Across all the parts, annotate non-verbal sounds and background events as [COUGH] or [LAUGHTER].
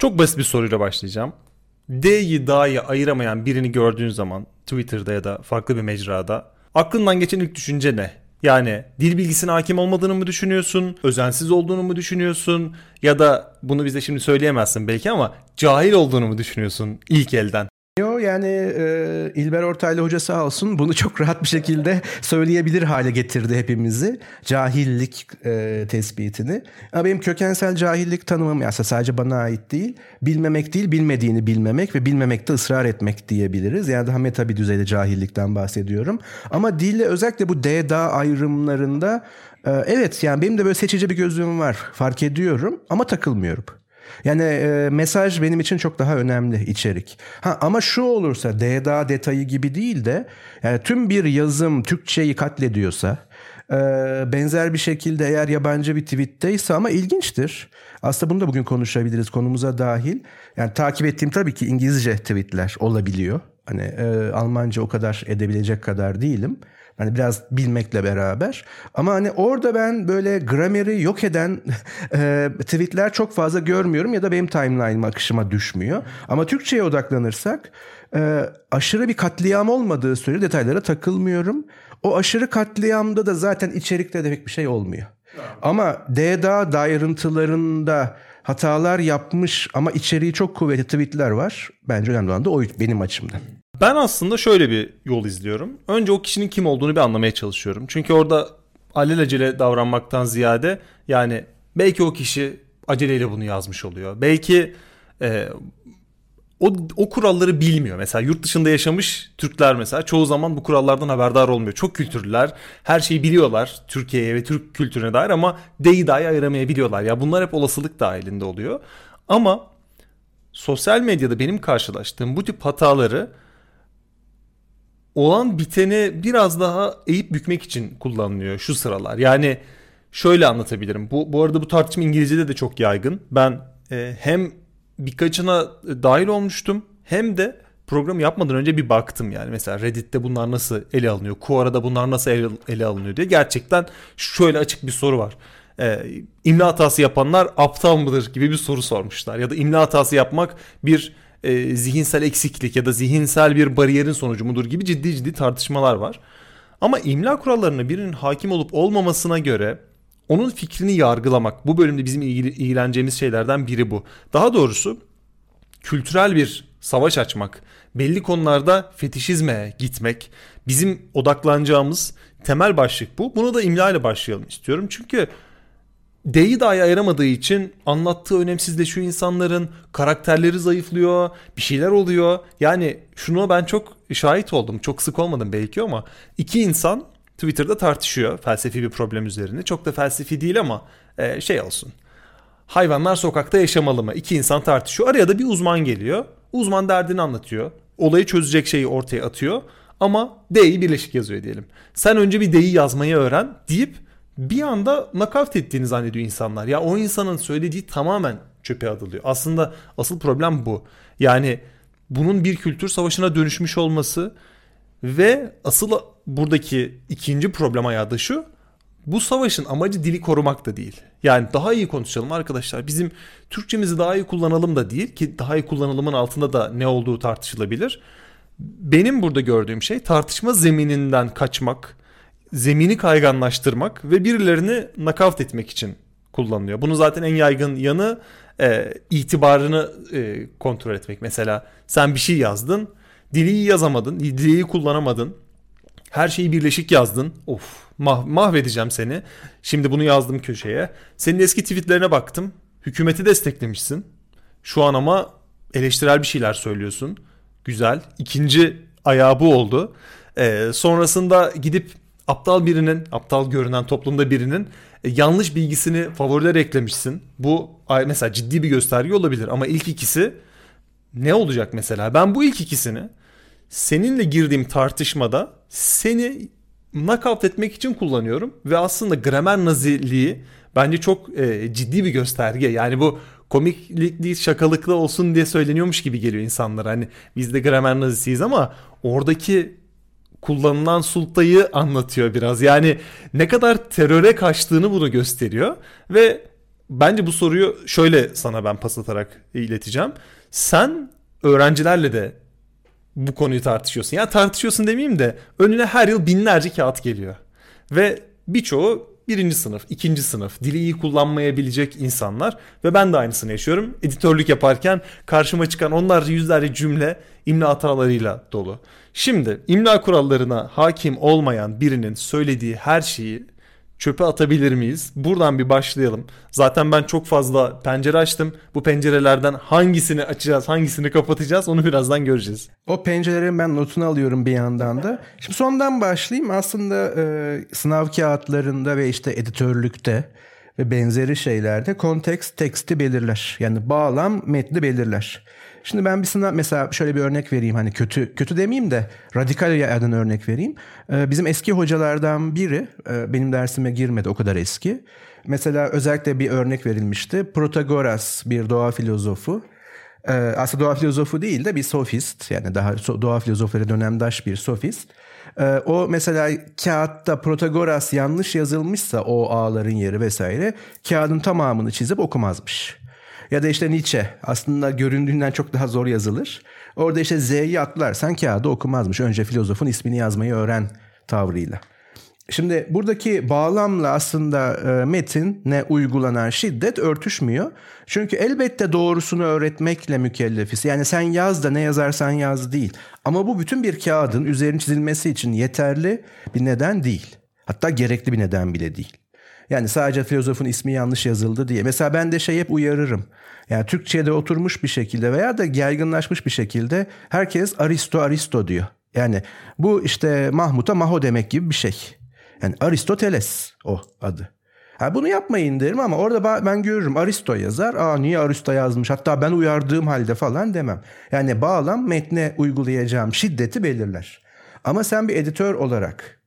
Çok basit bir soruyla başlayacağım. D'yi Da'yı ayıramayan birini gördüğün zaman Twitter'da ya da farklı bir mecrada aklından geçen ilk düşünce ne? Yani dil bilgisine hakim olmadığını mı düşünüyorsun? Özensiz olduğunu mu düşünüyorsun? Ya da bunu bize şimdi söyleyemezsin belki ama cahil olduğunu mu düşünüyorsun ilk elden? Yo yani e, İlber Ortaylı hoca sağ olsun bunu çok rahat bir şekilde söyleyebilir hale getirdi hepimizi. Cahillik e, tespitini. Ama benim kökensel cahillik tanımım aslında sadece bana ait değil. Bilmemek değil bilmediğini bilmemek ve bilmemekte ısrar etmek diyebiliriz. Yani daha meta bir düzeyde cahillikten bahsediyorum. Ama dille özellikle bu D-da ayrımlarında e, evet yani benim de böyle seçici bir gözlüğüm var fark ediyorum ama takılmıyorum. Yani e, mesaj benim için çok daha önemli içerik. Ha ama şu olursa DDA detayı gibi değil de yani tüm bir yazım Türkçeyi katlediyorsa e, benzer bir şekilde eğer yabancı bir tweetteyse ama ilginçtir. Aslında bunu da bugün konuşabiliriz konumuza dahil. Yani takip ettiğim tabii ki İngilizce tweetler olabiliyor. Hani e, Almanca o kadar edebilecek kadar değilim. Hani biraz bilmekle beraber. Ama hani orada ben böyle grameri yok eden [LAUGHS] e, tweetler çok fazla görmüyorum ya da benim timeline'ıma akışıma düşmüyor. Ama Türkçe'ye odaklanırsak e, aşırı bir katliam olmadığı sürece detaylara takılmıyorum. O aşırı katliamda da zaten içerikte de pek bir şey olmuyor. Ama DDA ayrıntılarında hatalar yapmış ama içeriği çok kuvvetli tweetler var. Bence önemli olan da o benim açımdan. Ben aslında şöyle bir yol izliyorum. Önce o kişinin kim olduğunu bir anlamaya çalışıyorum. Çünkü orada alelacele davranmaktan ziyade yani belki o kişi aceleyle bunu yazmış oluyor. Belki e, o, o kuralları bilmiyor. Mesela yurt dışında yaşamış Türkler mesela çoğu zaman bu kurallardan haberdar olmuyor. Çok kültürlüler. Her şeyi biliyorlar Türkiye'ye ve Türk kültürüne dair ama deyi dahi ayıramayabiliyorlar. Ya bunlar hep olasılık dahilinde oluyor. Ama sosyal medyada benim karşılaştığım bu tip hataları olan biteni biraz daha eğip bükmek için kullanılıyor şu sıralar. Yani şöyle anlatabilirim. Bu, bu arada bu tartışma İngilizce'de de çok yaygın. Ben e, hem birkaçına dahil olmuştum hem de programı yapmadan önce bir baktım yani. Mesela Reddit'te bunlar nasıl ele alınıyor? Quora'da bunlar nasıl ele, ele alınıyor diye. Gerçekten şöyle açık bir soru var. Ee, imla hatası yapanlar aptal mıdır gibi bir soru sormuşlar. Ya da imla hatası yapmak bir e, zihinsel eksiklik ya da zihinsel bir bariyerin sonucu mudur gibi ciddi ciddi tartışmalar var. Ama imla kurallarına birinin hakim olup olmamasına göre onun fikrini yargılamak bu bölümde bizim ilgileneceğimiz şeylerden biri bu. Daha doğrusu kültürel bir savaş açmak, belli konularda fetişizme gitmek bizim odaklanacağımız temel başlık bu. Bunu da imla ile başlayalım istiyorum. Çünkü D'yi dahi ayıramadığı için anlattığı önemsizleşiyor insanların. Karakterleri zayıflıyor. Bir şeyler oluyor. Yani şunu ben çok şahit oldum. Çok sık olmadım belki ama iki insan Twitter'da tartışıyor felsefi bir problem üzerine. Çok da felsefi değil ama e, şey olsun. Hayvanlar sokakta yaşamalı mı? İki insan tartışıyor. Araya da bir uzman geliyor. Uzman derdini anlatıyor. Olayı çözecek şeyi ortaya atıyor. Ama D'yi birleşik yazıyor diyelim. Sen önce bir D'yi yazmayı öğren deyip bir anda nakavt ettiğini zannediyor insanlar. Ya o insanın söylediği tamamen çöpe atılıyor. Aslında asıl problem bu. Yani bunun bir kültür savaşına dönüşmüş olması ve asıl buradaki ikinci problem ayağı da şu. Bu savaşın amacı dili korumak da değil. Yani daha iyi konuşalım arkadaşlar. Bizim Türkçemizi daha iyi kullanalım da değil ki daha iyi kullanılımın altında da ne olduğu tartışılabilir. Benim burada gördüğüm şey tartışma zemininden kaçmak, zemini kayganlaştırmak ve birilerini nakavt etmek için kullanılıyor. Bunu zaten en yaygın yanı e, itibarını e, kontrol etmek. Mesela sen bir şey yazdın, dili yazamadın, dili kullanamadın. Her şeyi birleşik yazdın. Of mah mahvedeceğim seni. Şimdi bunu yazdım köşeye. Senin eski tweetlerine baktım. Hükümeti desteklemişsin. Şu an ama eleştirel bir şeyler söylüyorsun. Güzel. İkinci ayağı bu oldu. Ee, sonrasında gidip aptal birinin, aptal görünen toplumda birinin e, yanlış bilgisini favoriler eklemişsin. Bu mesela ciddi bir gösterge olabilir ama ilk ikisi ne olacak mesela? Ben bu ilk ikisini seninle girdiğim tartışmada seni knockout etmek için kullanıyorum ve aslında gramer naziliği bence çok e, ciddi bir gösterge. Yani bu komiklik değil şakalıklı olsun diye söyleniyormuş gibi geliyor insanlara. Hani biz de gramer nazisiyiz ama oradaki kullanılan sultayı anlatıyor biraz. Yani ne kadar teröre kaçtığını bunu gösteriyor ve bence bu soruyu şöyle sana ben pas atarak ileteceğim. Sen öğrencilerle de bu konuyu tartışıyorsun. Ya tartışıyorsun demeyeyim de önüne her yıl binlerce kağıt geliyor. Ve birçoğu birinci sınıf, ikinci sınıf dili iyi kullanmayabilecek insanlar ve ben de aynısını yaşıyorum. Editörlük yaparken karşıma çıkan onlarca yüzlerce cümle imla hatalarıyla dolu. Şimdi imla kurallarına hakim olmayan birinin söylediği her şeyi çöpe atabilir miyiz? Buradan bir başlayalım. Zaten ben çok fazla pencere açtım. Bu pencerelerden hangisini açacağız, hangisini kapatacağız onu birazdan göreceğiz. O pencerelerin ben notunu alıyorum bir yandan da. Şimdi sondan başlayayım. Aslında e, sınav kağıtlarında ve işte editörlükte ve benzeri şeylerde kontekst teksti belirler. Yani bağlam metni belirler. Şimdi ben bir sınav mesela şöyle bir örnek vereyim hani kötü kötü demeyeyim de radikal yerden örnek vereyim. Ee, bizim eski hocalardan biri e, benim dersime girmedi o kadar eski. Mesela özellikle bir örnek verilmişti. Protagoras bir doğa filozofu. Ee, aslında doğa filozofu değil de bir sofist yani daha doğa filozofları dönemdaş bir sofist. Ee, o mesela kağıtta Protagoras yanlış yazılmışsa o ağların yeri vesaire kağıdın tamamını çizip okumazmış. Ya da işte Nietzsche aslında göründüğünden çok daha zor yazılır. Orada işte Z'yi atlarsan kağıdı okumazmış. Önce filozofun ismini yazmayı öğren tavrıyla. Şimdi buradaki bağlamla aslında e, metinle uygulanan şiddet örtüşmüyor. Çünkü elbette doğrusunu öğretmekle mükellefiz. Yani sen yaz da ne yazarsan yaz değil. Ama bu bütün bir kağıdın üzerine çizilmesi için yeterli bir neden değil. Hatta gerekli bir neden bile değil. Yani sadece filozofun ismi yanlış yazıldı diye. Mesela ben de şey hep uyarırım. Yani Türkçe'de oturmuş bir şekilde veya da yaygınlaşmış bir şekilde herkes Aristo Aristo diyor. Yani bu işte Mahmut'a Maho demek gibi bir şey. Yani Aristoteles o adı. Ha bunu yapmayın derim ama orada ben görürüm Aristo yazar. Aa niye Aristo yazmış? Hatta ben uyardığım halde falan demem. Yani bağlam metne uygulayacağım şiddeti belirler. Ama sen bir editör olarak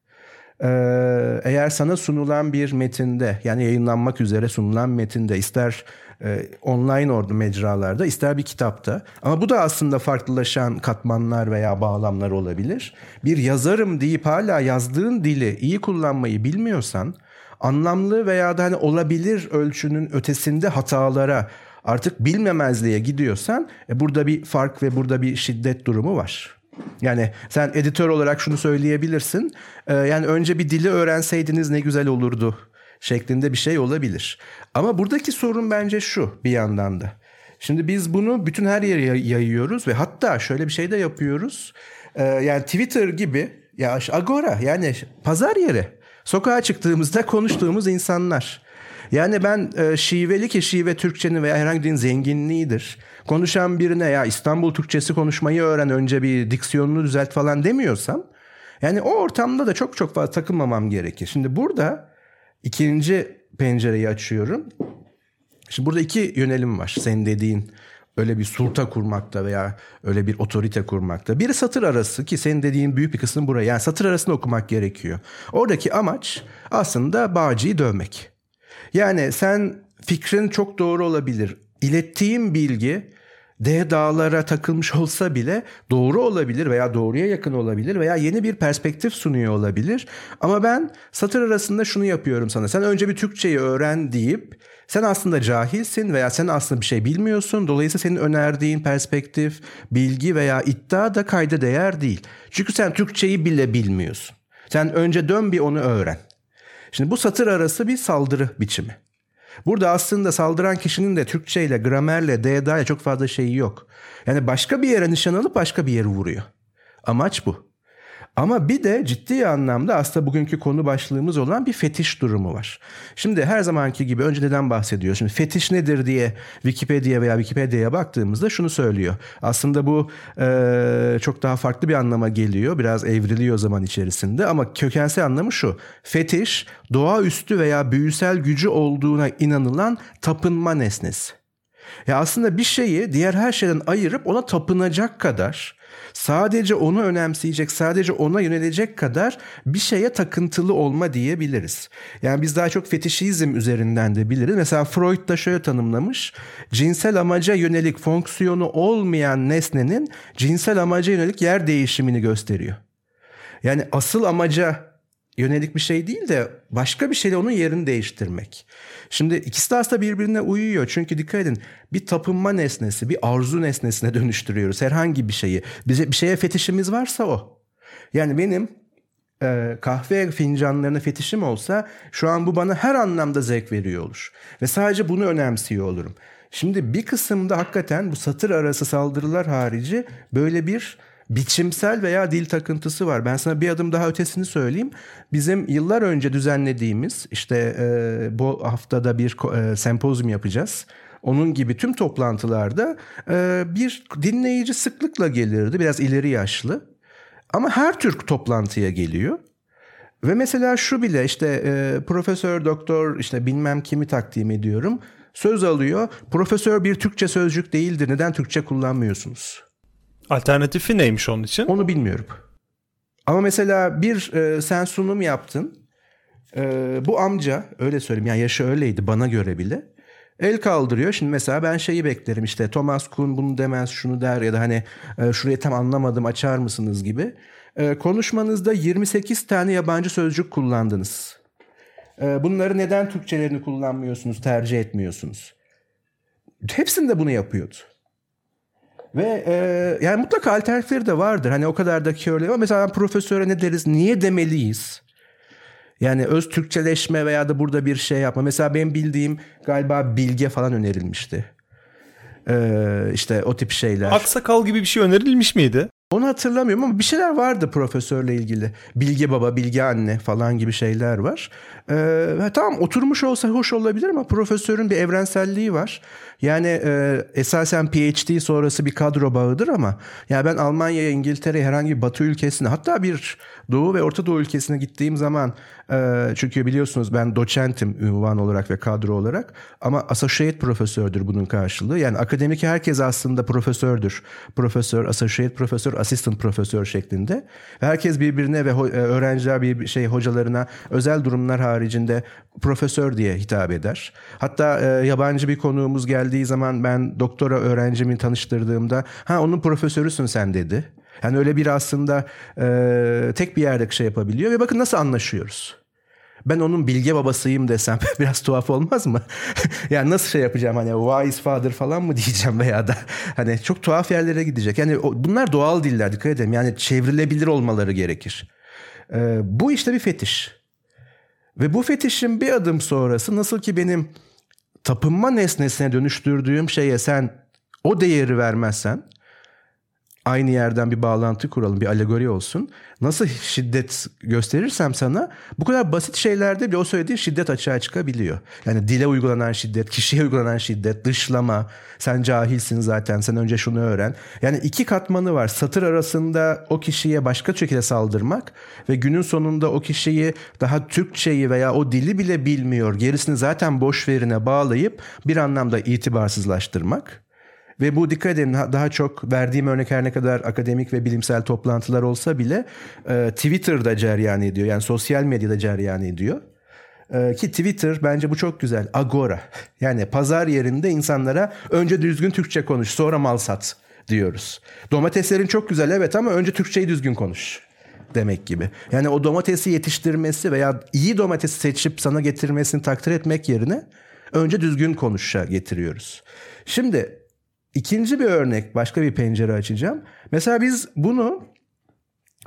eğer sana sunulan bir metinde yani yayınlanmak üzere sunulan metinde ister e, online orada mecralarda ister bir kitapta ama bu da aslında farklılaşan katmanlar veya bağlamlar olabilir. Bir yazarım deyip hala yazdığın dili iyi kullanmayı bilmiyorsan anlamlı veya da hani olabilir ölçünün ötesinde hatalara artık bilmemezliğe gidiyorsan e, burada bir fark ve burada bir şiddet durumu var. Yani sen editör olarak şunu söyleyebilirsin. Ee, yani önce bir dili öğrenseydiniz ne güzel olurdu şeklinde bir şey olabilir. Ama buradaki sorun bence şu bir yandan da. Şimdi biz bunu bütün her yere yayıyoruz ve hatta şöyle bir şey de yapıyoruz. Ee, yani Twitter gibi ya Agora yani pazar yeri. Sokağa çıktığımızda konuştuğumuz insanlar. Yani ben e, şiveli ki şive Türkçenin veya herhangi bir zenginliğidir. Konuşan birine ya İstanbul Türkçesi konuşmayı öğren önce bir diksiyonunu düzelt falan demiyorsam yani o ortamda da çok çok fazla takılmamam gerekir. Şimdi burada ikinci pencereyi açıyorum. Şimdi burada iki yönelim var. Senin dediğin öyle bir sulta kurmakta veya öyle bir otorite kurmakta. Biri satır arası ki senin dediğin büyük bir kısmı buraya. Yani satır arasında okumak gerekiyor. Oradaki amaç aslında Bağcı'yı dövmek. Yani sen fikrin çok doğru olabilir. İlettiğim bilgi D dağlara takılmış olsa bile doğru olabilir veya doğruya yakın olabilir veya yeni bir perspektif sunuyor olabilir. Ama ben satır arasında şunu yapıyorum sana. Sen önce bir Türkçeyi öğren deyip sen aslında cahilsin veya sen aslında bir şey bilmiyorsun. Dolayısıyla senin önerdiğin perspektif, bilgi veya iddia da kayda değer değil. Çünkü sen Türkçeyi bile bilmiyorsun. Sen önce dön bir onu öğren. Şimdi bu satır arası bir saldırı biçimi. Burada aslında saldıran kişinin de Türkçe ile gramerle DDA'ya çok fazla şeyi yok. Yani başka bir yere nişan alıp başka bir yeri vuruyor. Amaç bu. Ama bir de ciddi anlamda aslında bugünkü konu başlığımız olan bir fetiş durumu var. Şimdi her zamanki gibi önce neden bahsediyor? Şimdi fetiş nedir diye Wikipedia veya Wikipedia'ya baktığımızda şunu söylüyor. Aslında bu e, çok daha farklı bir anlama geliyor. Biraz evriliyor zaman içerisinde ama kökensel anlamı şu. Fetiş doğaüstü veya büyüsel gücü olduğuna inanılan tapınma nesnesi. Ya aslında bir şeyi diğer her şeyden ayırıp ona tapınacak kadar sadece onu önemseyecek, sadece ona yönelecek kadar bir şeye takıntılı olma diyebiliriz. Yani biz daha çok fetişizm üzerinden de biliriz. Mesela Freud da şöyle tanımlamış. Cinsel amaca yönelik fonksiyonu olmayan nesnenin cinsel amaca yönelik yer değişimini gösteriyor. Yani asıl amaca yönelik bir şey değil de başka bir şeyle onun yerini değiştirmek. Şimdi ikisi de aslında birbirine uyuyor. Çünkü dikkat edin bir tapınma nesnesi, bir arzu nesnesine [LAUGHS] dönüştürüyoruz herhangi bir şeyi. Bize bir şeye fetişimiz varsa o. Yani benim e, kahve fincanlarına fetişim olsa şu an bu bana her anlamda zevk veriyor olur. Ve sadece bunu önemsiyor olurum. Şimdi bir kısımda hakikaten bu satır arası saldırılar harici böyle bir biçimsel veya dil takıntısı var. Ben sana bir adım daha ötesini söyleyeyim. Bizim yıllar önce düzenlediğimiz işte e, bu haftada bir e, sempozyum yapacağız. Onun gibi tüm toplantılarda e, bir dinleyici sıklıkla gelirdi. Biraz ileri yaşlı. Ama her tür toplantıya geliyor. Ve mesela şu bile işte e, profesör doktor işte bilmem kimi takdim ediyorum. Söz alıyor. Profesör bir Türkçe sözcük değildir. Neden Türkçe kullanmıyorsunuz? Alternatifi neymiş onun için? Onu bilmiyorum. Ama mesela bir e, sen sunum yaptın. E, bu amca öyle söyleyeyim yani yaşı öyleydi bana göre bile. El kaldırıyor. Şimdi mesela ben şeyi beklerim işte Thomas Kuhn bunu demez şunu der ya da hani e, şurayı tam anlamadım açar mısınız gibi. E, konuşmanızda 28 tane yabancı sözcük kullandınız. E, bunları neden Türkçelerini kullanmıyorsunuz, tercih etmiyorsunuz? Hepsinde bunu yapıyordu. Ve e, yani mutlaka alternatifleri de vardır. Hani o kadar da körlüğü ama mesela profesöre ne deriz? Niye demeliyiz? Yani öz Türkçeleşme veya da burada bir şey yapma. Mesela benim bildiğim galiba bilge falan önerilmişti. Ee, işte o tip şeyler. Aksakal gibi bir şey önerilmiş miydi? Onu hatırlamıyorum ama bir şeyler vardı profesörle ilgili. Bilge baba, bilge anne falan gibi şeyler var. Ee, tamam oturmuş olsa hoş olabilir ama profesörün bir evrenselliği var. Yani e, esasen PhD sonrası bir kadro bağıdır ama ya ben Almanya'ya, İngiltere'ye herhangi bir batı ülkesine hatta bir Doğu ve Orta Doğu ülkesine gittiğim zaman e, çünkü biliyorsunuz ben doçentim ünvan olarak ve kadro olarak ama associate profesördür bunun karşılığı. Yani akademik herkes aslında profesördür. Profesör, associate profesör, assistant profesör şeklinde. Herkes birbirine ve e, öğrenciler bir şey hocalarına özel durumlar haricinde profesör diye hitap eder. Hatta e, yabancı bir konuğumuz geldiği zaman ben doktora öğrencimi tanıştırdığımda ha onun profesörüsün sen dedi. Yani öyle bir aslında e, tek bir yerde şey yapabiliyor ve bakın nasıl anlaşıyoruz. Ben onun bilge babasıyım desem [LAUGHS] biraz tuhaf olmaz mı? [LAUGHS] yani nasıl şey yapacağım hani wise father falan mı diyeceğim veya da hani çok tuhaf yerlere gidecek. Yani bunlar doğal diller dikkat edelim. Yani çevrilebilir olmaları gerekir. Ee, bu işte bir fetiş. Ve bu fetişin bir adım sonrası nasıl ki benim tapınma nesnesine dönüştürdüğüm şeye sen o değeri vermezsen aynı yerden bir bağlantı kuralım, bir alegori olsun. Nasıl şiddet gösterirsem sana bu kadar basit şeylerde bile o söylediğin şiddet açığa çıkabiliyor. Yani dile uygulanan şiddet, kişiye uygulanan şiddet, dışlama, sen cahilsin zaten, sen önce şunu öğren. Yani iki katmanı var. Satır arasında o kişiye başka şekilde saldırmak ve günün sonunda o kişiyi daha Türkçeyi veya o dili bile bilmiyor, gerisini zaten boş verine bağlayıp bir anlamda itibarsızlaştırmak. Ve bu dikkat edin daha çok verdiğim örnek her ne kadar akademik ve bilimsel toplantılar olsa bile e, Twitter'da ceryan ediyor. Yani sosyal medyada ceryan ediyor. E, ki Twitter bence bu çok güzel. Agora. [LAUGHS] Yani pazar yerinde insanlara önce düzgün Türkçe konuş sonra mal sat diyoruz. Domateslerin çok güzel evet ama önce Türkçeyi düzgün konuş demek gibi. Yani o domatesi yetiştirmesi veya iyi domatesi seçip sana getirmesini takdir etmek yerine önce düzgün konuşa getiriyoruz. Şimdi İkinci bir örnek, başka bir pencere açacağım. Mesela biz bunu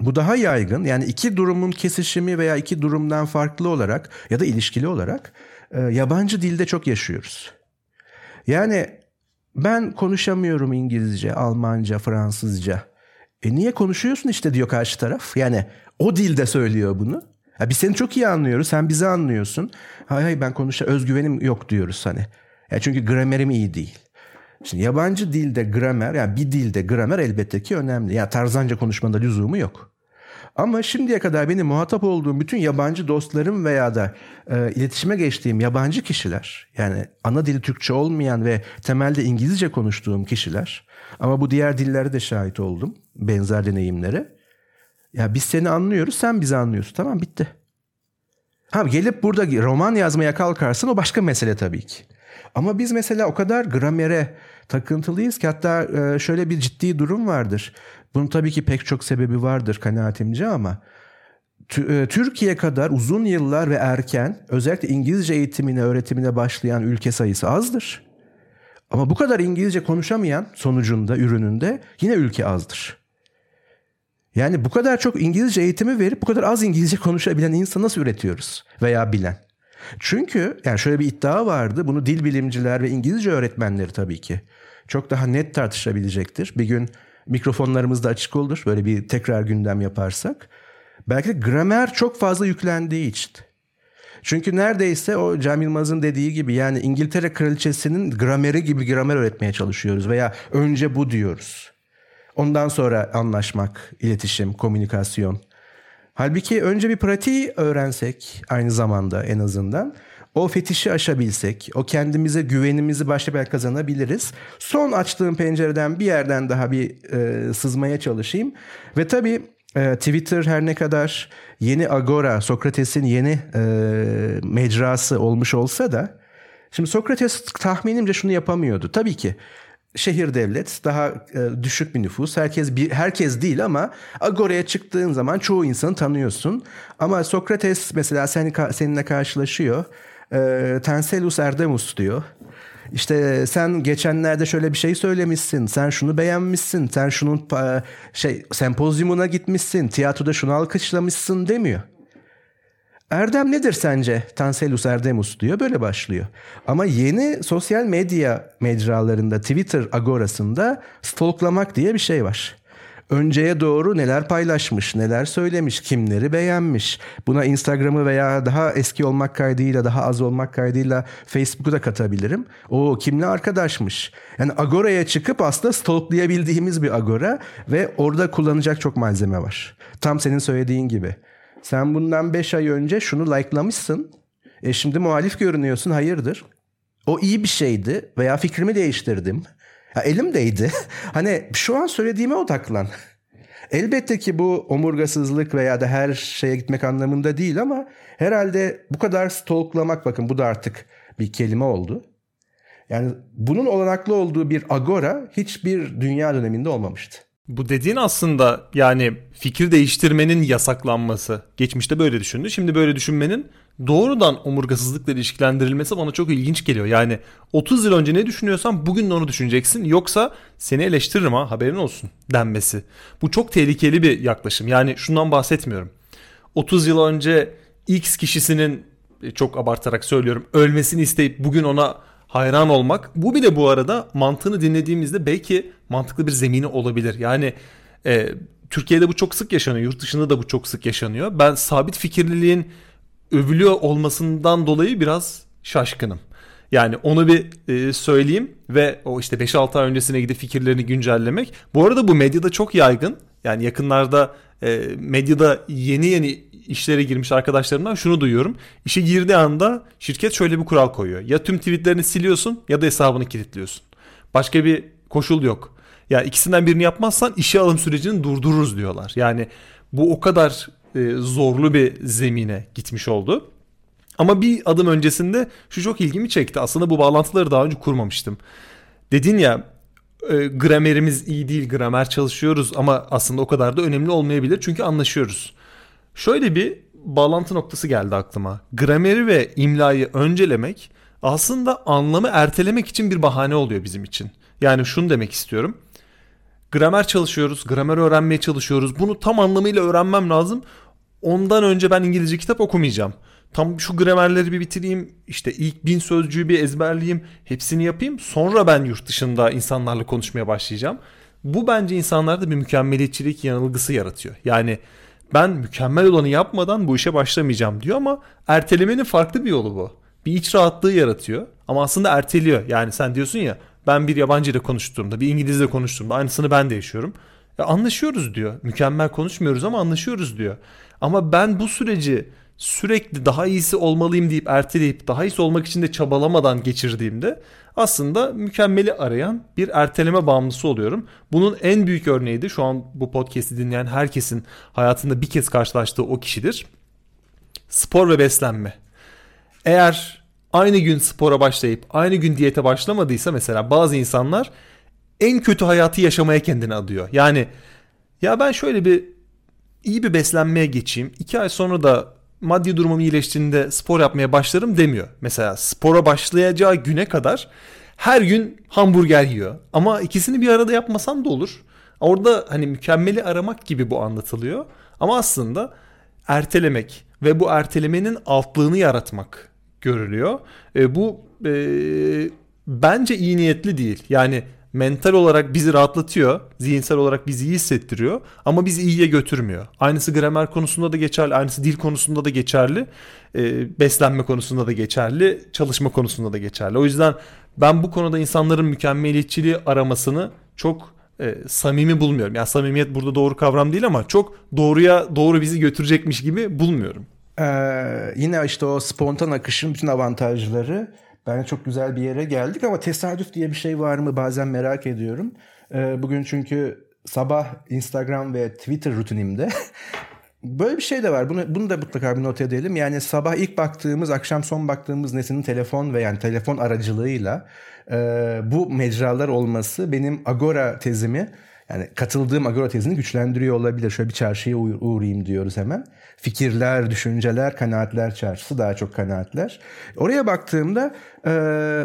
bu daha yaygın yani iki durumun kesişimi veya iki durumdan farklı olarak ya da ilişkili olarak e, yabancı dilde çok yaşıyoruz. Yani ben konuşamıyorum İngilizce, Almanca, Fransızca. E niye konuşuyorsun işte diyor karşı taraf. Yani o dilde söylüyor bunu. Ya biz seni çok iyi anlıyoruz, sen bizi anlıyorsun. Hay hay ben konuşa özgüvenim yok diyoruz hani. Ya çünkü gramerim iyi değil. Şimdi yabancı dilde gramer yani bir dilde gramer elbette ki önemli. Yani tarzanca konuşmanda lüzumu yok. Ama şimdiye kadar benim muhatap olduğum bütün yabancı dostlarım veya da e, iletişime geçtiğim yabancı kişiler yani ana dili Türkçe olmayan ve temelde İngilizce konuştuğum kişiler ama bu diğer dillere de şahit oldum benzer deneyimlere. Ya biz seni anlıyoruz sen bizi anlıyorsun tamam bitti. Ha gelip burada roman yazmaya kalkarsın o başka mesele tabii ki. Ama biz mesela o kadar gramere takıntılıyız ki hatta e, şöyle bir ciddi durum vardır. Bunun tabii ki pek çok sebebi vardır kanaatimce ama e, Türkiye kadar uzun yıllar ve erken özellikle İngilizce eğitimine, öğretimine başlayan ülke sayısı azdır. Ama bu kadar İngilizce konuşamayan sonucunda, ürününde yine ülke azdır. Yani bu kadar çok İngilizce eğitimi verip bu kadar az İngilizce konuşabilen insan nasıl üretiyoruz veya bilen? Çünkü yani şöyle bir iddia vardı. Bunu dil bilimciler ve İngilizce öğretmenleri tabii ki çok daha net tartışabilecektir. Bir gün mikrofonlarımız da açık olur. Böyle bir tekrar gündem yaparsak. Belki de gramer çok fazla yüklendiği için. Çünkü neredeyse o Cem Yılmaz'ın dediği gibi yani İngiltere kraliçesinin grameri gibi gramer öğretmeye çalışıyoruz veya önce bu diyoruz. Ondan sonra anlaşmak, iletişim, komünikasyon. Halbuki önce bir pratiği öğrensek aynı zamanda en azından o fetişi aşabilsek, o kendimize güvenimizi başta belki kazanabiliriz. Son açtığım pencereden bir yerden daha bir e, sızmaya çalışayım. Ve tabii e, Twitter her ne kadar yeni Agora, Sokrates'in yeni e, mecrası olmuş olsa da şimdi Sokrates tahminimce şunu yapamıyordu. Tabii ki şehir devlet daha e, düşük bir nüfus. Herkes bir herkes değil ama Agora'ya çıktığın zaman çoğu insanı tanıyorsun. Ama Sokrates mesela seni seninle karşılaşıyor. E, Tenselus Erdemus diyor. İşte sen geçenlerde şöyle bir şey söylemişsin. Sen şunu beğenmişsin. Sen şunun şey sempozyumuna gitmişsin. Tiyatroda şunu alkışlamışsın demiyor. Erdem nedir sence? Tanselus Erdemus diyor. Böyle başlıyor. Ama yeni sosyal medya mecralarında, Twitter agorasında stalklamak diye bir şey var önceye doğru neler paylaşmış, neler söylemiş, kimleri beğenmiş. Buna Instagram'ı veya daha eski olmak kaydıyla, daha az olmak kaydıyla Facebook'u da katabilirim. O kimle arkadaşmış. Yani Agora'ya çıkıp aslında stalklayabildiğimiz bir Agora ve orada kullanacak çok malzeme var. Tam senin söylediğin gibi. Sen bundan 5 ay önce şunu likelamışsın. E şimdi muhalif görünüyorsun hayırdır? O iyi bir şeydi veya fikrimi değiştirdim. Ya elimdeydi. [LAUGHS] hani şu an söylediğime odaklan. Elbette ki bu omurgasızlık veya da her şeye gitmek anlamında değil ama herhalde bu kadar stalklamak bakın bu da artık bir kelime oldu. Yani bunun olanaklı olduğu bir agora hiçbir dünya döneminde olmamıştı. Bu dediğin aslında yani fikir değiştirmenin yasaklanması. Geçmişte böyle düşündü. Şimdi böyle düşünmenin doğrudan omurgasızlıkla ilişkilendirilmesi bana çok ilginç geliyor. Yani 30 yıl önce ne düşünüyorsan bugün de onu düşüneceksin. Yoksa seni eleştiririm ha haberin olsun denmesi. Bu çok tehlikeli bir yaklaşım. Yani şundan bahsetmiyorum. 30 yıl önce X kişisinin e, çok abartarak söylüyorum ölmesini isteyip bugün ona hayran olmak. Bu bile bu arada mantığını dinlediğimizde belki mantıklı bir zemini olabilir. Yani e, Türkiye'de bu çok sık yaşanıyor. Yurt dışında da bu çok sık yaşanıyor. Ben sabit fikirliliğin övülüyor olmasından dolayı biraz şaşkınım. Yani onu bir e, söyleyeyim ve o işte 5-6 ay öncesine gidip fikirlerini güncellemek. Bu arada bu medyada çok yaygın. Yani yakınlarda e, medyada yeni yeni işlere girmiş arkadaşlarımdan şunu duyuyorum. İşe girdiği anda şirket şöyle bir kural koyuyor. Ya tüm tweetlerini siliyorsun ya da hesabını kilitliyorsun. Başka bir koşul yok. Ya ikisinden birini yapmazsan işe alım sürecini durdururuz diyorlar. Yani bu o kadar e, zorlu bir zemine gitmiş oldu. Ama bir adım öncesinde şu çok ilgimi çekti. Aslında bu bağlantıları daha önce kurmamıştım. Dedin ya e, gramerimiz iyi değil, gramer çalışıyoruz ama aslında o kadar da önemli olmayabilir çünkü anlaşıyoruz. Şöyle bir bağlantı noktası geldi aklıma. Grameri ve imlayı öncelemek aslında anlamı ertelemek için bir bahane oluyor bizim için. Yani şunu demek istiyorum. Gramer çalışıyoruz, gramer öğrenmeye çalışıyoruz. Bunu tam anlamıyla öğrenmem lazım. Ondan önce ben İngilizce kitap okumayacağım. Tam şu gramerleri bir bitireyim. İşte ilk bin sözcüğü bir ezberleyeyim. Hepsini yapayım. Sonra ben yurt dışında insanlarla konuşmaya başlayacağım. Bu bence insanlarda bir mükemmeliyetçilik yanılgısı yaratıyor. Yani ben mükemmel olanı yapmadan bu işe başlamayacağım diyor ama ertelemenin farklı bir yolu bu. Bir iç rahatlığı yaratıyor ama aslında erteliyor. Yani sen diyorsun ya ben bir yabancı ile konuştuğumda, bir İngilizle konuştuğumda aynısını ben de yaşıyorum. Ya anlaşıyoruz diyor. Mükemmel konuşmuyoruz ama anlaşıyoruz diyor. Ama ben bu süreci sürekli daha iyisi olmalıyım deyip erteleyip daha iyisi olmak için de çabalamadan geçirdiğimde aslında mükemmeli arayan bir erteleme bağımlısı oluyorum. Bunun en büyük örneği de şu an bu podcast'i dinleyen herkesin hayatında bir kez karşılaştığı o kişidir. Spor ve beslenme. Eğer aynı gün spora başlayıp aynı gün diyete başlamadıysa mesela bazı insanlar en kötü hayatı yaşamaya kendini adıyor. Yani ya ben şöyle bir iyi bir beslenmeye geçeyim. iki ay sonra da maddi durumum iyileştiğinde spor yapmaya başlarım demiyor. Mesela spora başlayacağı güne kadar her gün hamburger yiyor. Ama ikisini bir arada yapmasan da olur. Orada hani mükemmeli aramak gibi bu anlatılıyor. Ama aslında ertelemek ve bu ertelemenin altlığını yaratmak görülüyor. E, bu e, bence iyi niyetli değil. Yani mental olarak bizi rahatlatıyor, zihinsel olarak bizi iyi hissettiriyor ama bizi iyiye götürmüyor. Aynısı gramer konusunda da geçerli, aynısı dil konusunda da geçerli, e, beslenme konusunda da geçerli, çalışma konusunda da geçerli. O yüzden ben bu konuda insanların mükemmeliyetçiliği aramasını çok e, samimi bulmuyorum. Yani samimiyet burada doğru kavram değil ama çok doğruya doğru bizi götürecekmiş gibi bulmuyorum. Ee, yine işte o spontan akışın bütün avantajları Bence çok güzel bir yere geldik ama tesadüf diye bir şey var mı bazen merak ediyorum. Ee, bugün çünkü sabah Instagram ve Twitter rutinimde [LAUGHS] böyle bir şey de var. Bunu, bunu da mutlaka bir not edelim. Yani sabah ilk baktığımız, akşam son baktığımız nesnenin telefon ve yani telefon aracılığıyla e, bu mecralar olması benim Agora tezimi yani katıldığım Agora tezini güçlendiriyor olabilir. Şöyle bir çarşıya uğrayayım diyoruz hemen. Fikirler, düşünceler, kanaatler çarşısı daha çok kanaatler. Oraya baktığımda e,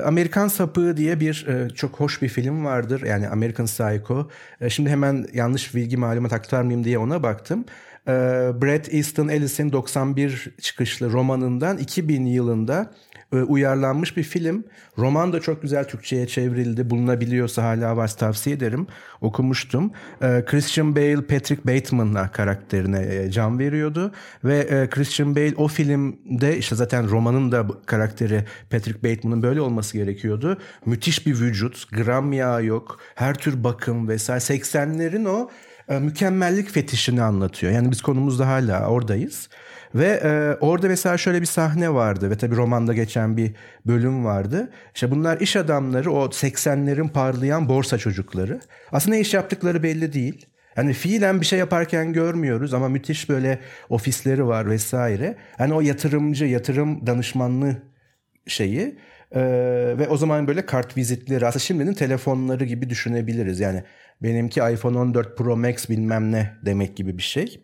Amerikan Sapığı diye bir e, çok hoş bir film vardır. Yani American Psycho. E, şimdi hemen yanlış bilgi malumat aktarmayayım diye ona baktım. E, Bret Easton Ellis'in 91 çıkışlı romanından 2000 yılında uyarlanmış bir film. Roman da çok güzel Türkçe'ye çevrildi. Bulunabiliyorsa hala varsa tavsiye ederim. Okumuştum. E, Christian Bale Patrick Bateman'la karakterine e, can veriyordu. Ve Christian Bale o filmde işte zaten romanın da karakteri Patrick Bateman'ın böyle olması gerekiyordu. Müthiş bir vücut. Gram yağ yok. Her tür bakım vesaire. 80'lerin o mükemmellik fetişini anlatıyor. Yani biz konumuzda hala oradayız. Ve e, orada mesela şöyle bir sahne vardı ve tabii romanda geçen bir bölüm vardı. İşte bunlar iş adamları o 80'lerin parlayan borsa çocukları. Aslında iş yaptıkları belli değil. Yani fiilen bir şey yaparken görmüyoruz ama müthiş böyle ofisleri var vesaire. Hani o yatırımcı, yatırım danışmanlığı şeyi ee, ve o zaman böyle kart vizitleri aslında şimdinin telefonları gibi düşünebiliriz. Yani benimki iPhone 14 Pro Max bilmem ne demek gibi bir şey.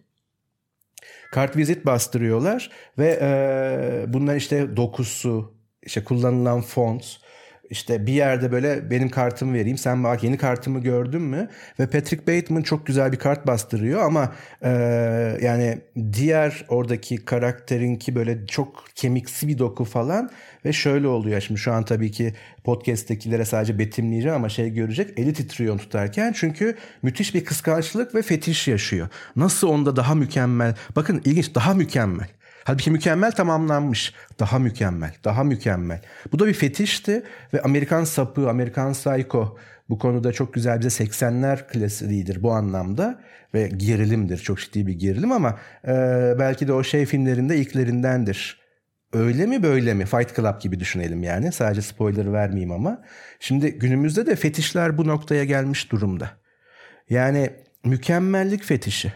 Kart vizit bastırıyorlar ve e, bunlar işte dokusu, işte kullanılan font, işte bir yerde böyle benim kartımı vereyim sen bak yeni kartımı gördün mü ve Patrick Bateman çok güzel bir kart bastırıyor ama e, yani diğer oradaki karakterinki böyle çok kemiksi bir doku falan ve şöyle oluyor şimdi şu an tabii ki podcast'tekilere sadece betimleyeceğim ama şey görecek eli titriyor tutarken çünkü müthiş bir kıskançlık ve fetiş yaşıyor. Nasıl onda daha mükemmel bakın ilginç daha mükemmel. Halbuki mükemmel tamamlanmış. Daha mükemmel, daha mükemmel. Bu da bir fetişti ve Amerikan sapı, Amerikan psycho bu konuda çok güzel bize 80'ler klasiğidir bu anlamda ve gerilimdir. Çok ciddi bir gerilim ama e, belki de o şey filmlerinde ilklerindendir. Öyle mi böyle mi? Fight Club gibi düşünelim yani. Sadece spoiler vermeyeyim ama. Şimdi günümüzde de fetişler bu noktaya gelmiş durumda. Yani mükemmellik fetişi.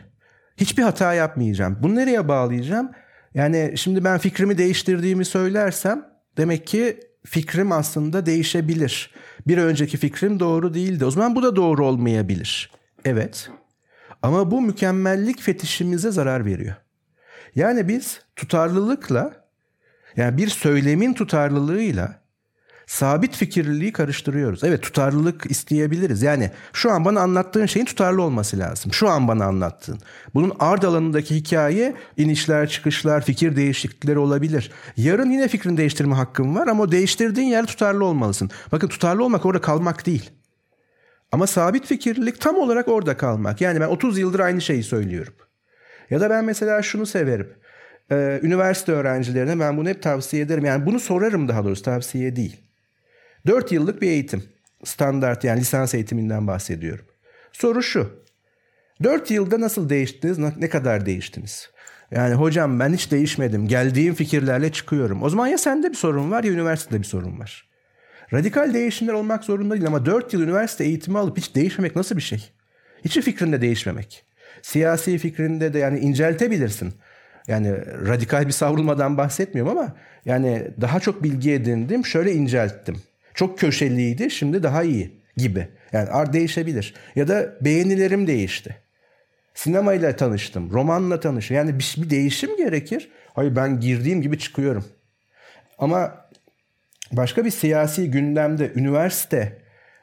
Hiçbir hata yapmayacağım. Bunu nereye bağlayacağım? Yani şimdi ben fikrimi değiştirdiğimi söylersem demek ki fikrim aslında değişebilir. Bir önceki fikrim doğru değildi. O zaman bu da doğru olmayabilir. Evet. Ama bu mükemmellik fetişimize zarar veriyor. Yani biz tutarlılıkla yani bir söylemin tutarlılığıyla sabit fikirliliği karıştırıyoruz. Evet tutarlılık isteyebiliriz. Yani şu an bana anlattığın şeyin tutarlı olması lazım. Şu an bana anlattığın. Bunun ard alanındaki hikaye inişler, çıkışlar, fikir değişiklikleri olabilir. Yarın yine fikrini değiştirme hakkın var ama o değiştirdiğin yer tutarlı olmalısın. Bakın tutarlı olmak orada kalmak değil. Ama sabit fikirlilik tam olarak orada kalmak. Yani ben 30 yıldır aynı şeyi söylüyorum. Ya da ben mesela şunu severim. Ee, üniversite öğrencilerine ben bunu hep tavsiye ederim. Yani bunu sorarım daha doğrusu tavsiye değil. 4 yıllık bir eğitim. Standart yani lisans eğitiminden bahsediyorum. Soru şu. 4 yılda nasıl değiştiniz? Ne kadar değiştiniz? Yani hocam ben hiç değişmedim. Geldiğim fikirlerle çıkıyorum. O zaman ya sende bir sorun var ya üniversitede bir sorun var. Radikal değişimler olmak zorunda değil ama 4 yıl üniversite eğitimi alıp hiç değişmemek nasıl bir şey? Hiç fikrinde değişmemek. Siyasi fikrinde de yani inceltebilirsin. Yani radikal bir savrulmadan bahsetmiyorum ama yani daha çok bilgi edindim, şöyle incelttim. Çok köşeliydi şimdi daha iyi gibi. Yani art değişebilir. Ya da beğenilerim değişti. Sinemayla tanıştım, romanla tanıştım. Yani bir, bir değişim gerekir. Hayır ben girdiğim gibi çıkıyorum. Ama başka bir siyasi gündemde üniversite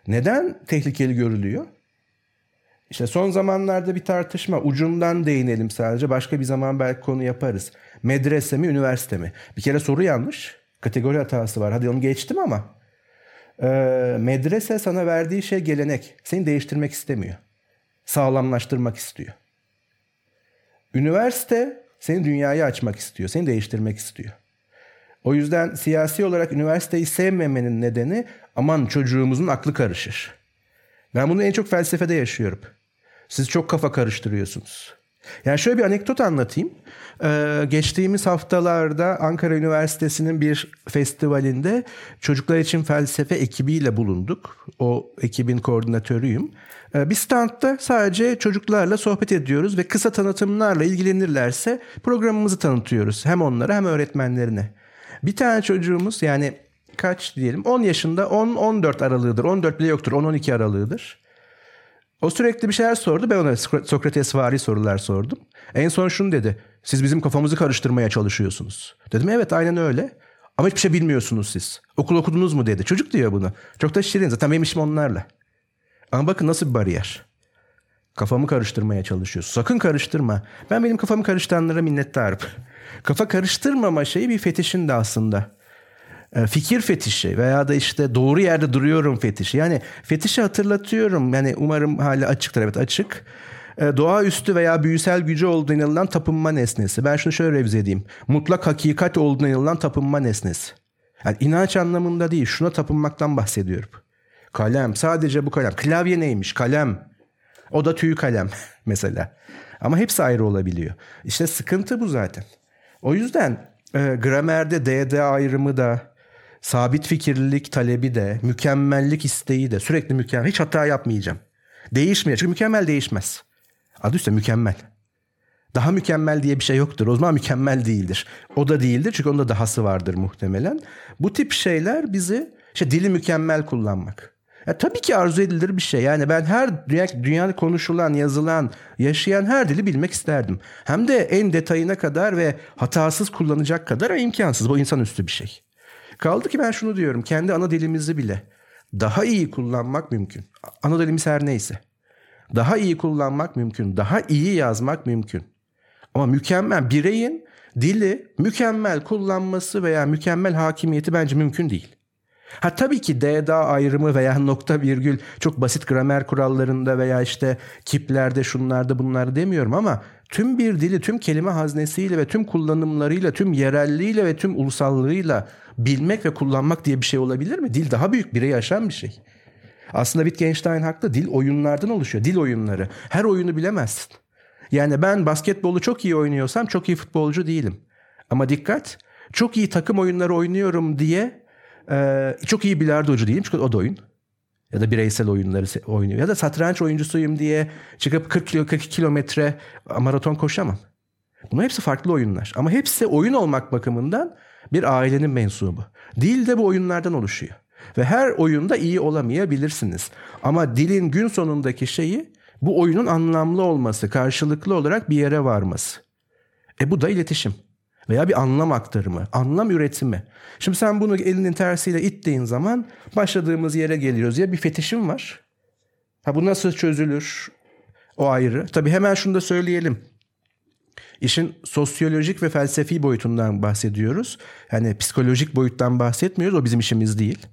neden tehlikeli görülüyor? İşte son zamanlarda bir tartışma ucundan değinelim sadece başka bir zaman belki konu yaparız. Medrese mi üniversite mi? Bir kere soru yanlış. Kategori hatası var. Hadi onu geçtim ama. Ee, medrese sana verdiği şey gelenek. Seni değiştirmek istemiyor. Sağlamlaştırmak istiyor. Üniversite seni dünyayı açmak istiyor. Seni değiştirmek istiyor. O yüzden siyasi olarak üniversiteyi sevmemenin nedeni aman çocuğumuzun aklı karışır. Ben bunu en çok felsefede yaşıyorum. Siz çok kafa karıştırıyorsunuz. Yani şöyle bir anekdot anlatayım. Ee, geçtiğimiz haftalarda Ankara Üniversitesi'nin bir festivalinde çocuklar için felsefe ekibiyle bulunduk. O ekibin koordinatörüyüm. Ee, bir standta sadece çocuklarla sohbet ediyoruz ve kısa tanıtımlarla ilgilenirlerse programımızı tanıtıyoruz. Hem onlara hem öğretmenlerine. Bir tane çocuğumuz yani kaç diyelim 10 yaşında 10-14 aralığıdır. 14 bile yoktur 10-12 aralığıdır. O sürekli bir şeyler sordu. Ben ona Sokrates vari sorular sordum. En son şunu dedi. Siz bizim kafamızı karıştırmaya çalışıyorsunuz. Dedim evet aynen öyle. Ama hiçbir şey bilmiyorsunuz siz. Okul okudunuz mu dedi. Çocuk diyor bunu. Çok da şirin. Zaten benim işim onlarla. Ama bakın nasıl bir bariyer. Kafamı karıştırmaya çalışıyorsun. Sakın karıştırma. Ben benim kafamı karıştıranlara minnettarım. Kafa karıştırmama şeyi bir fetişin de aslında. E, fikir fetişi veya da işte doğru yerde duruyorum fetişi. Yani fetişi hatırlatıyorum. Yani umarım hala açıktır. Evet açık. E, doğaüstü veya büyüsel gücü olduğu inanılan tapınma nesnesi. Ben şunu şöyle revize edeyim. Mutlak hakikat olduğuna inanılan tapınma nesnesi. Yani inanç anlamında değil. Şuna tapınmaktan bahsediyorum. Kalem. Sadece bu kalem. Klavye neymiş? Kalem. O da tüy kalem [LAUGHS] mesela. Ama hepsi ayrı olabiliyor. İşte sıkıntı bu zaten. O yüzden e, gramerde DD ayrımı da sabit fikirlilik talebi de, mükemmellik isteği de sürekli mükemmel. Hiç hata yapmayacağım. Değişmiyor. Çünkü mükemmel değişmez. Adı üstü mükemmel. Daha mükemmel diye bir şey yoktur. O zaman mükemmel değildir. O da değildir çünkü onda dahası vardır muhtemelen. Bu tip şeyler bizi işte dili mükemmel kullanmak. Ya tabii ki arzu edilir bir şey. Yani ben her dünya, dünyada konuşulan, yazılan, yaşayan her dili bilmek isterdim. Hem de en detayına kadar ve hatasız kullanacak kadar imkansız. Bu insanüstü bir şey. Kaldı ki ben şunu diyorum. Kendi ana dilimizi bile daha iyi kullanmak mümkün. Ana dilimiz her neyse. Daha iyi kullanmak mümkün. Daha iyi yazmak mümkün. Ama mükemmel bireyin dili mükemmel kullanması veya mükemmel hakimiyeti bence mümkün değil. Ha tabii ki DDA ayrımı veya [LAUGHS] nokta virgül çok basit gramer kurallarında veya işte kiplerde şunlarda bunlar demiyorum ama tüm bir dili tüm kelime haznesiyle ve tüm kullanımlarıyla tüm yerelliğiyle ve tüm ulusallığıyla bilmek ve kullanmak diye bir şey olabilir mi? Dil daha büyük bireyi aşan bir şey. Aslında Wittgenstein haklı. Dil oyunlardan oluşuyor. Dil oyunları. Her oyunu bilemezsin. Yani ben basketbolu çok iyi oynuyorsam çok iyi futbolcu değilim. Ama dikkat çok iyi takım oyunları oynuyorum diye çok iyi bilardocu değilim çünkü o da oyun. Ya da bireysel oyunları oynuyor. Ya da satranç oyuncusuyum diye çıkıp 40 kilo 42 kilometre maraton koşamam. Bunlar hepsi farklı oyunlar. Ama hepsi oyun olmak bakımından bir ailenin mensubu. Dil de bu oyunlardan oluşuyor. Ve her oyunda iyi olamayabilirsiniz. Ama dilin gün sonundaki şeyi bu oyunun anlamlı olması, karşılıklı olarak bir yere varması. E bu da iletişim veya bir anlam aktarımı, anlam üretimi. Şimdi sen bunu elinin tersiyle ittiğin zaman başladığımız yere geliyoruz. Ya bir fetişim var. Ha bu nasıl çözülür? O ayrı. Tabii hemen şunu da söyleyelim. İşin sosyolojik ve felsefi boyutundan bahsediyoruz. Yani psikolojik boyuttan bahsetmiyoruz. O bizim işimiz değil.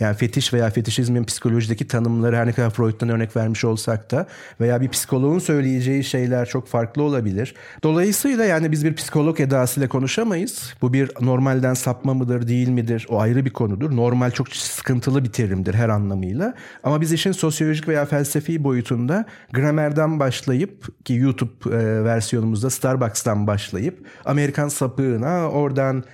Yani fetiş veya fetişizmin psikolojideki tanımları her ne kadar Freud'dan örnek vermiş olsak da veya bir psikoloğun söyleyeceği şeyler çok farklı olabilir. Dolayısıyla yani biz bir psikolog edasıyla konuşamayız. Bu bir normalden sapma mıdır değil midir o ayrı bir konudur. Normal çok sıkıntılı bir terimdir her anlamıyla. Ama biz işin sosyolojik veya felsefi boyutunda gramerden başlayıp ki YouTube e, versiyonumuzda Starbucks'tan başlayıp Amerikan sapığına oradan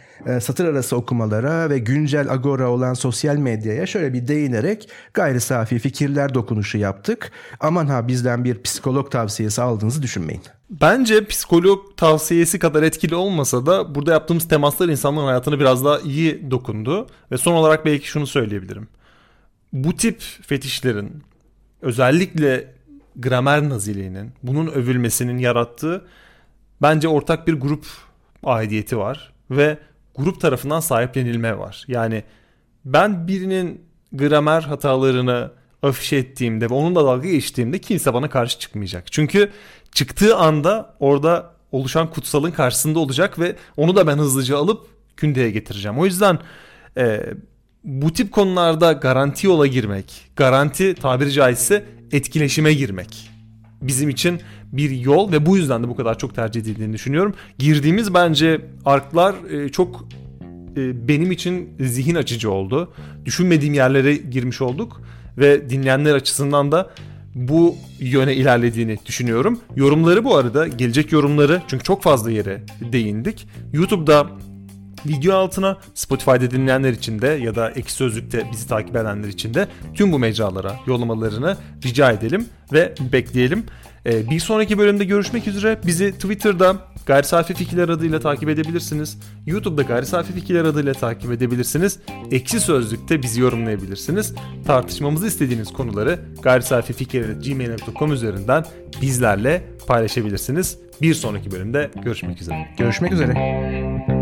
satır arası okumalara ve güncel agora olan sosyal medyaya şöyle bir değinerek gayri safi fikirler dokunuşu yaptık. Aman ha bizden bir psikolog tavsiyesi aldığınızı düşünmeyin. Bence psikolog tavsiyesi kadar etkili olmasa da burada yaptığımız temaslar insanların hayatını biraz daha iyi dokundu. Ve son olarak belki şunu söyleyebilirim. Bu tip fetişlerin özellikle gramer naziliğinin, bunun övülmesinin yarattığı bence ortak bir grup aidiyeti var ve grup tarafından sahiplenilme var. Yani ben birinin gramer hatalarını afişe ettiğimde ve onunla dalga geçtiğimde kimse bana karşı çıkmayacak. Çünkü çıktığı anda orada oluşan kutsalın karşısında olacak ve onu da ben hızlıca alıp kündeye getireceğim. O yüzden e, bu tip konularda garanti yola girmek, garanti tabiri caizse etkileşime girmek bizim için bir yol ve bu yüzden de bu kadar çok tercih edildiğini düşünüyorum. Girdiğimiz bence arklar e, çok e, benim için zihin açıcı oldu. Düşünmediğim yerlere girmiş olduk ve dinleyenler açısından da bu yöne ilerlediğini düşünüyorum. Yorumları bu arada gelecek yorumları çünkü çok fazla yere değindik. YouTube'da video altına Spotify'da dinleyenler için de ya da Ek Sözlük'te bizi takip edenler için de tüm bu mecralara yollamalarını rica edelim ve bekleyelim. Ee, bir sonraki bölümde görüşmek üzere. Bizi Twitter'da Gayri Safi Fikirler adıyla takip edebilirsiniz. YouTube'da Gayri Safi Fikirler adıyla takip edebilirsiniz. Ekşi Sözlük'te bizi yorumlayabilirsiniz. Tartışmamızı istediğiniz konuları gayrisafifikirler.gmail.com üzerinden bizlerle paylaşabilirsiniz. Bir sonraki bölümde görüşmek üzere. Görüşmek üzere.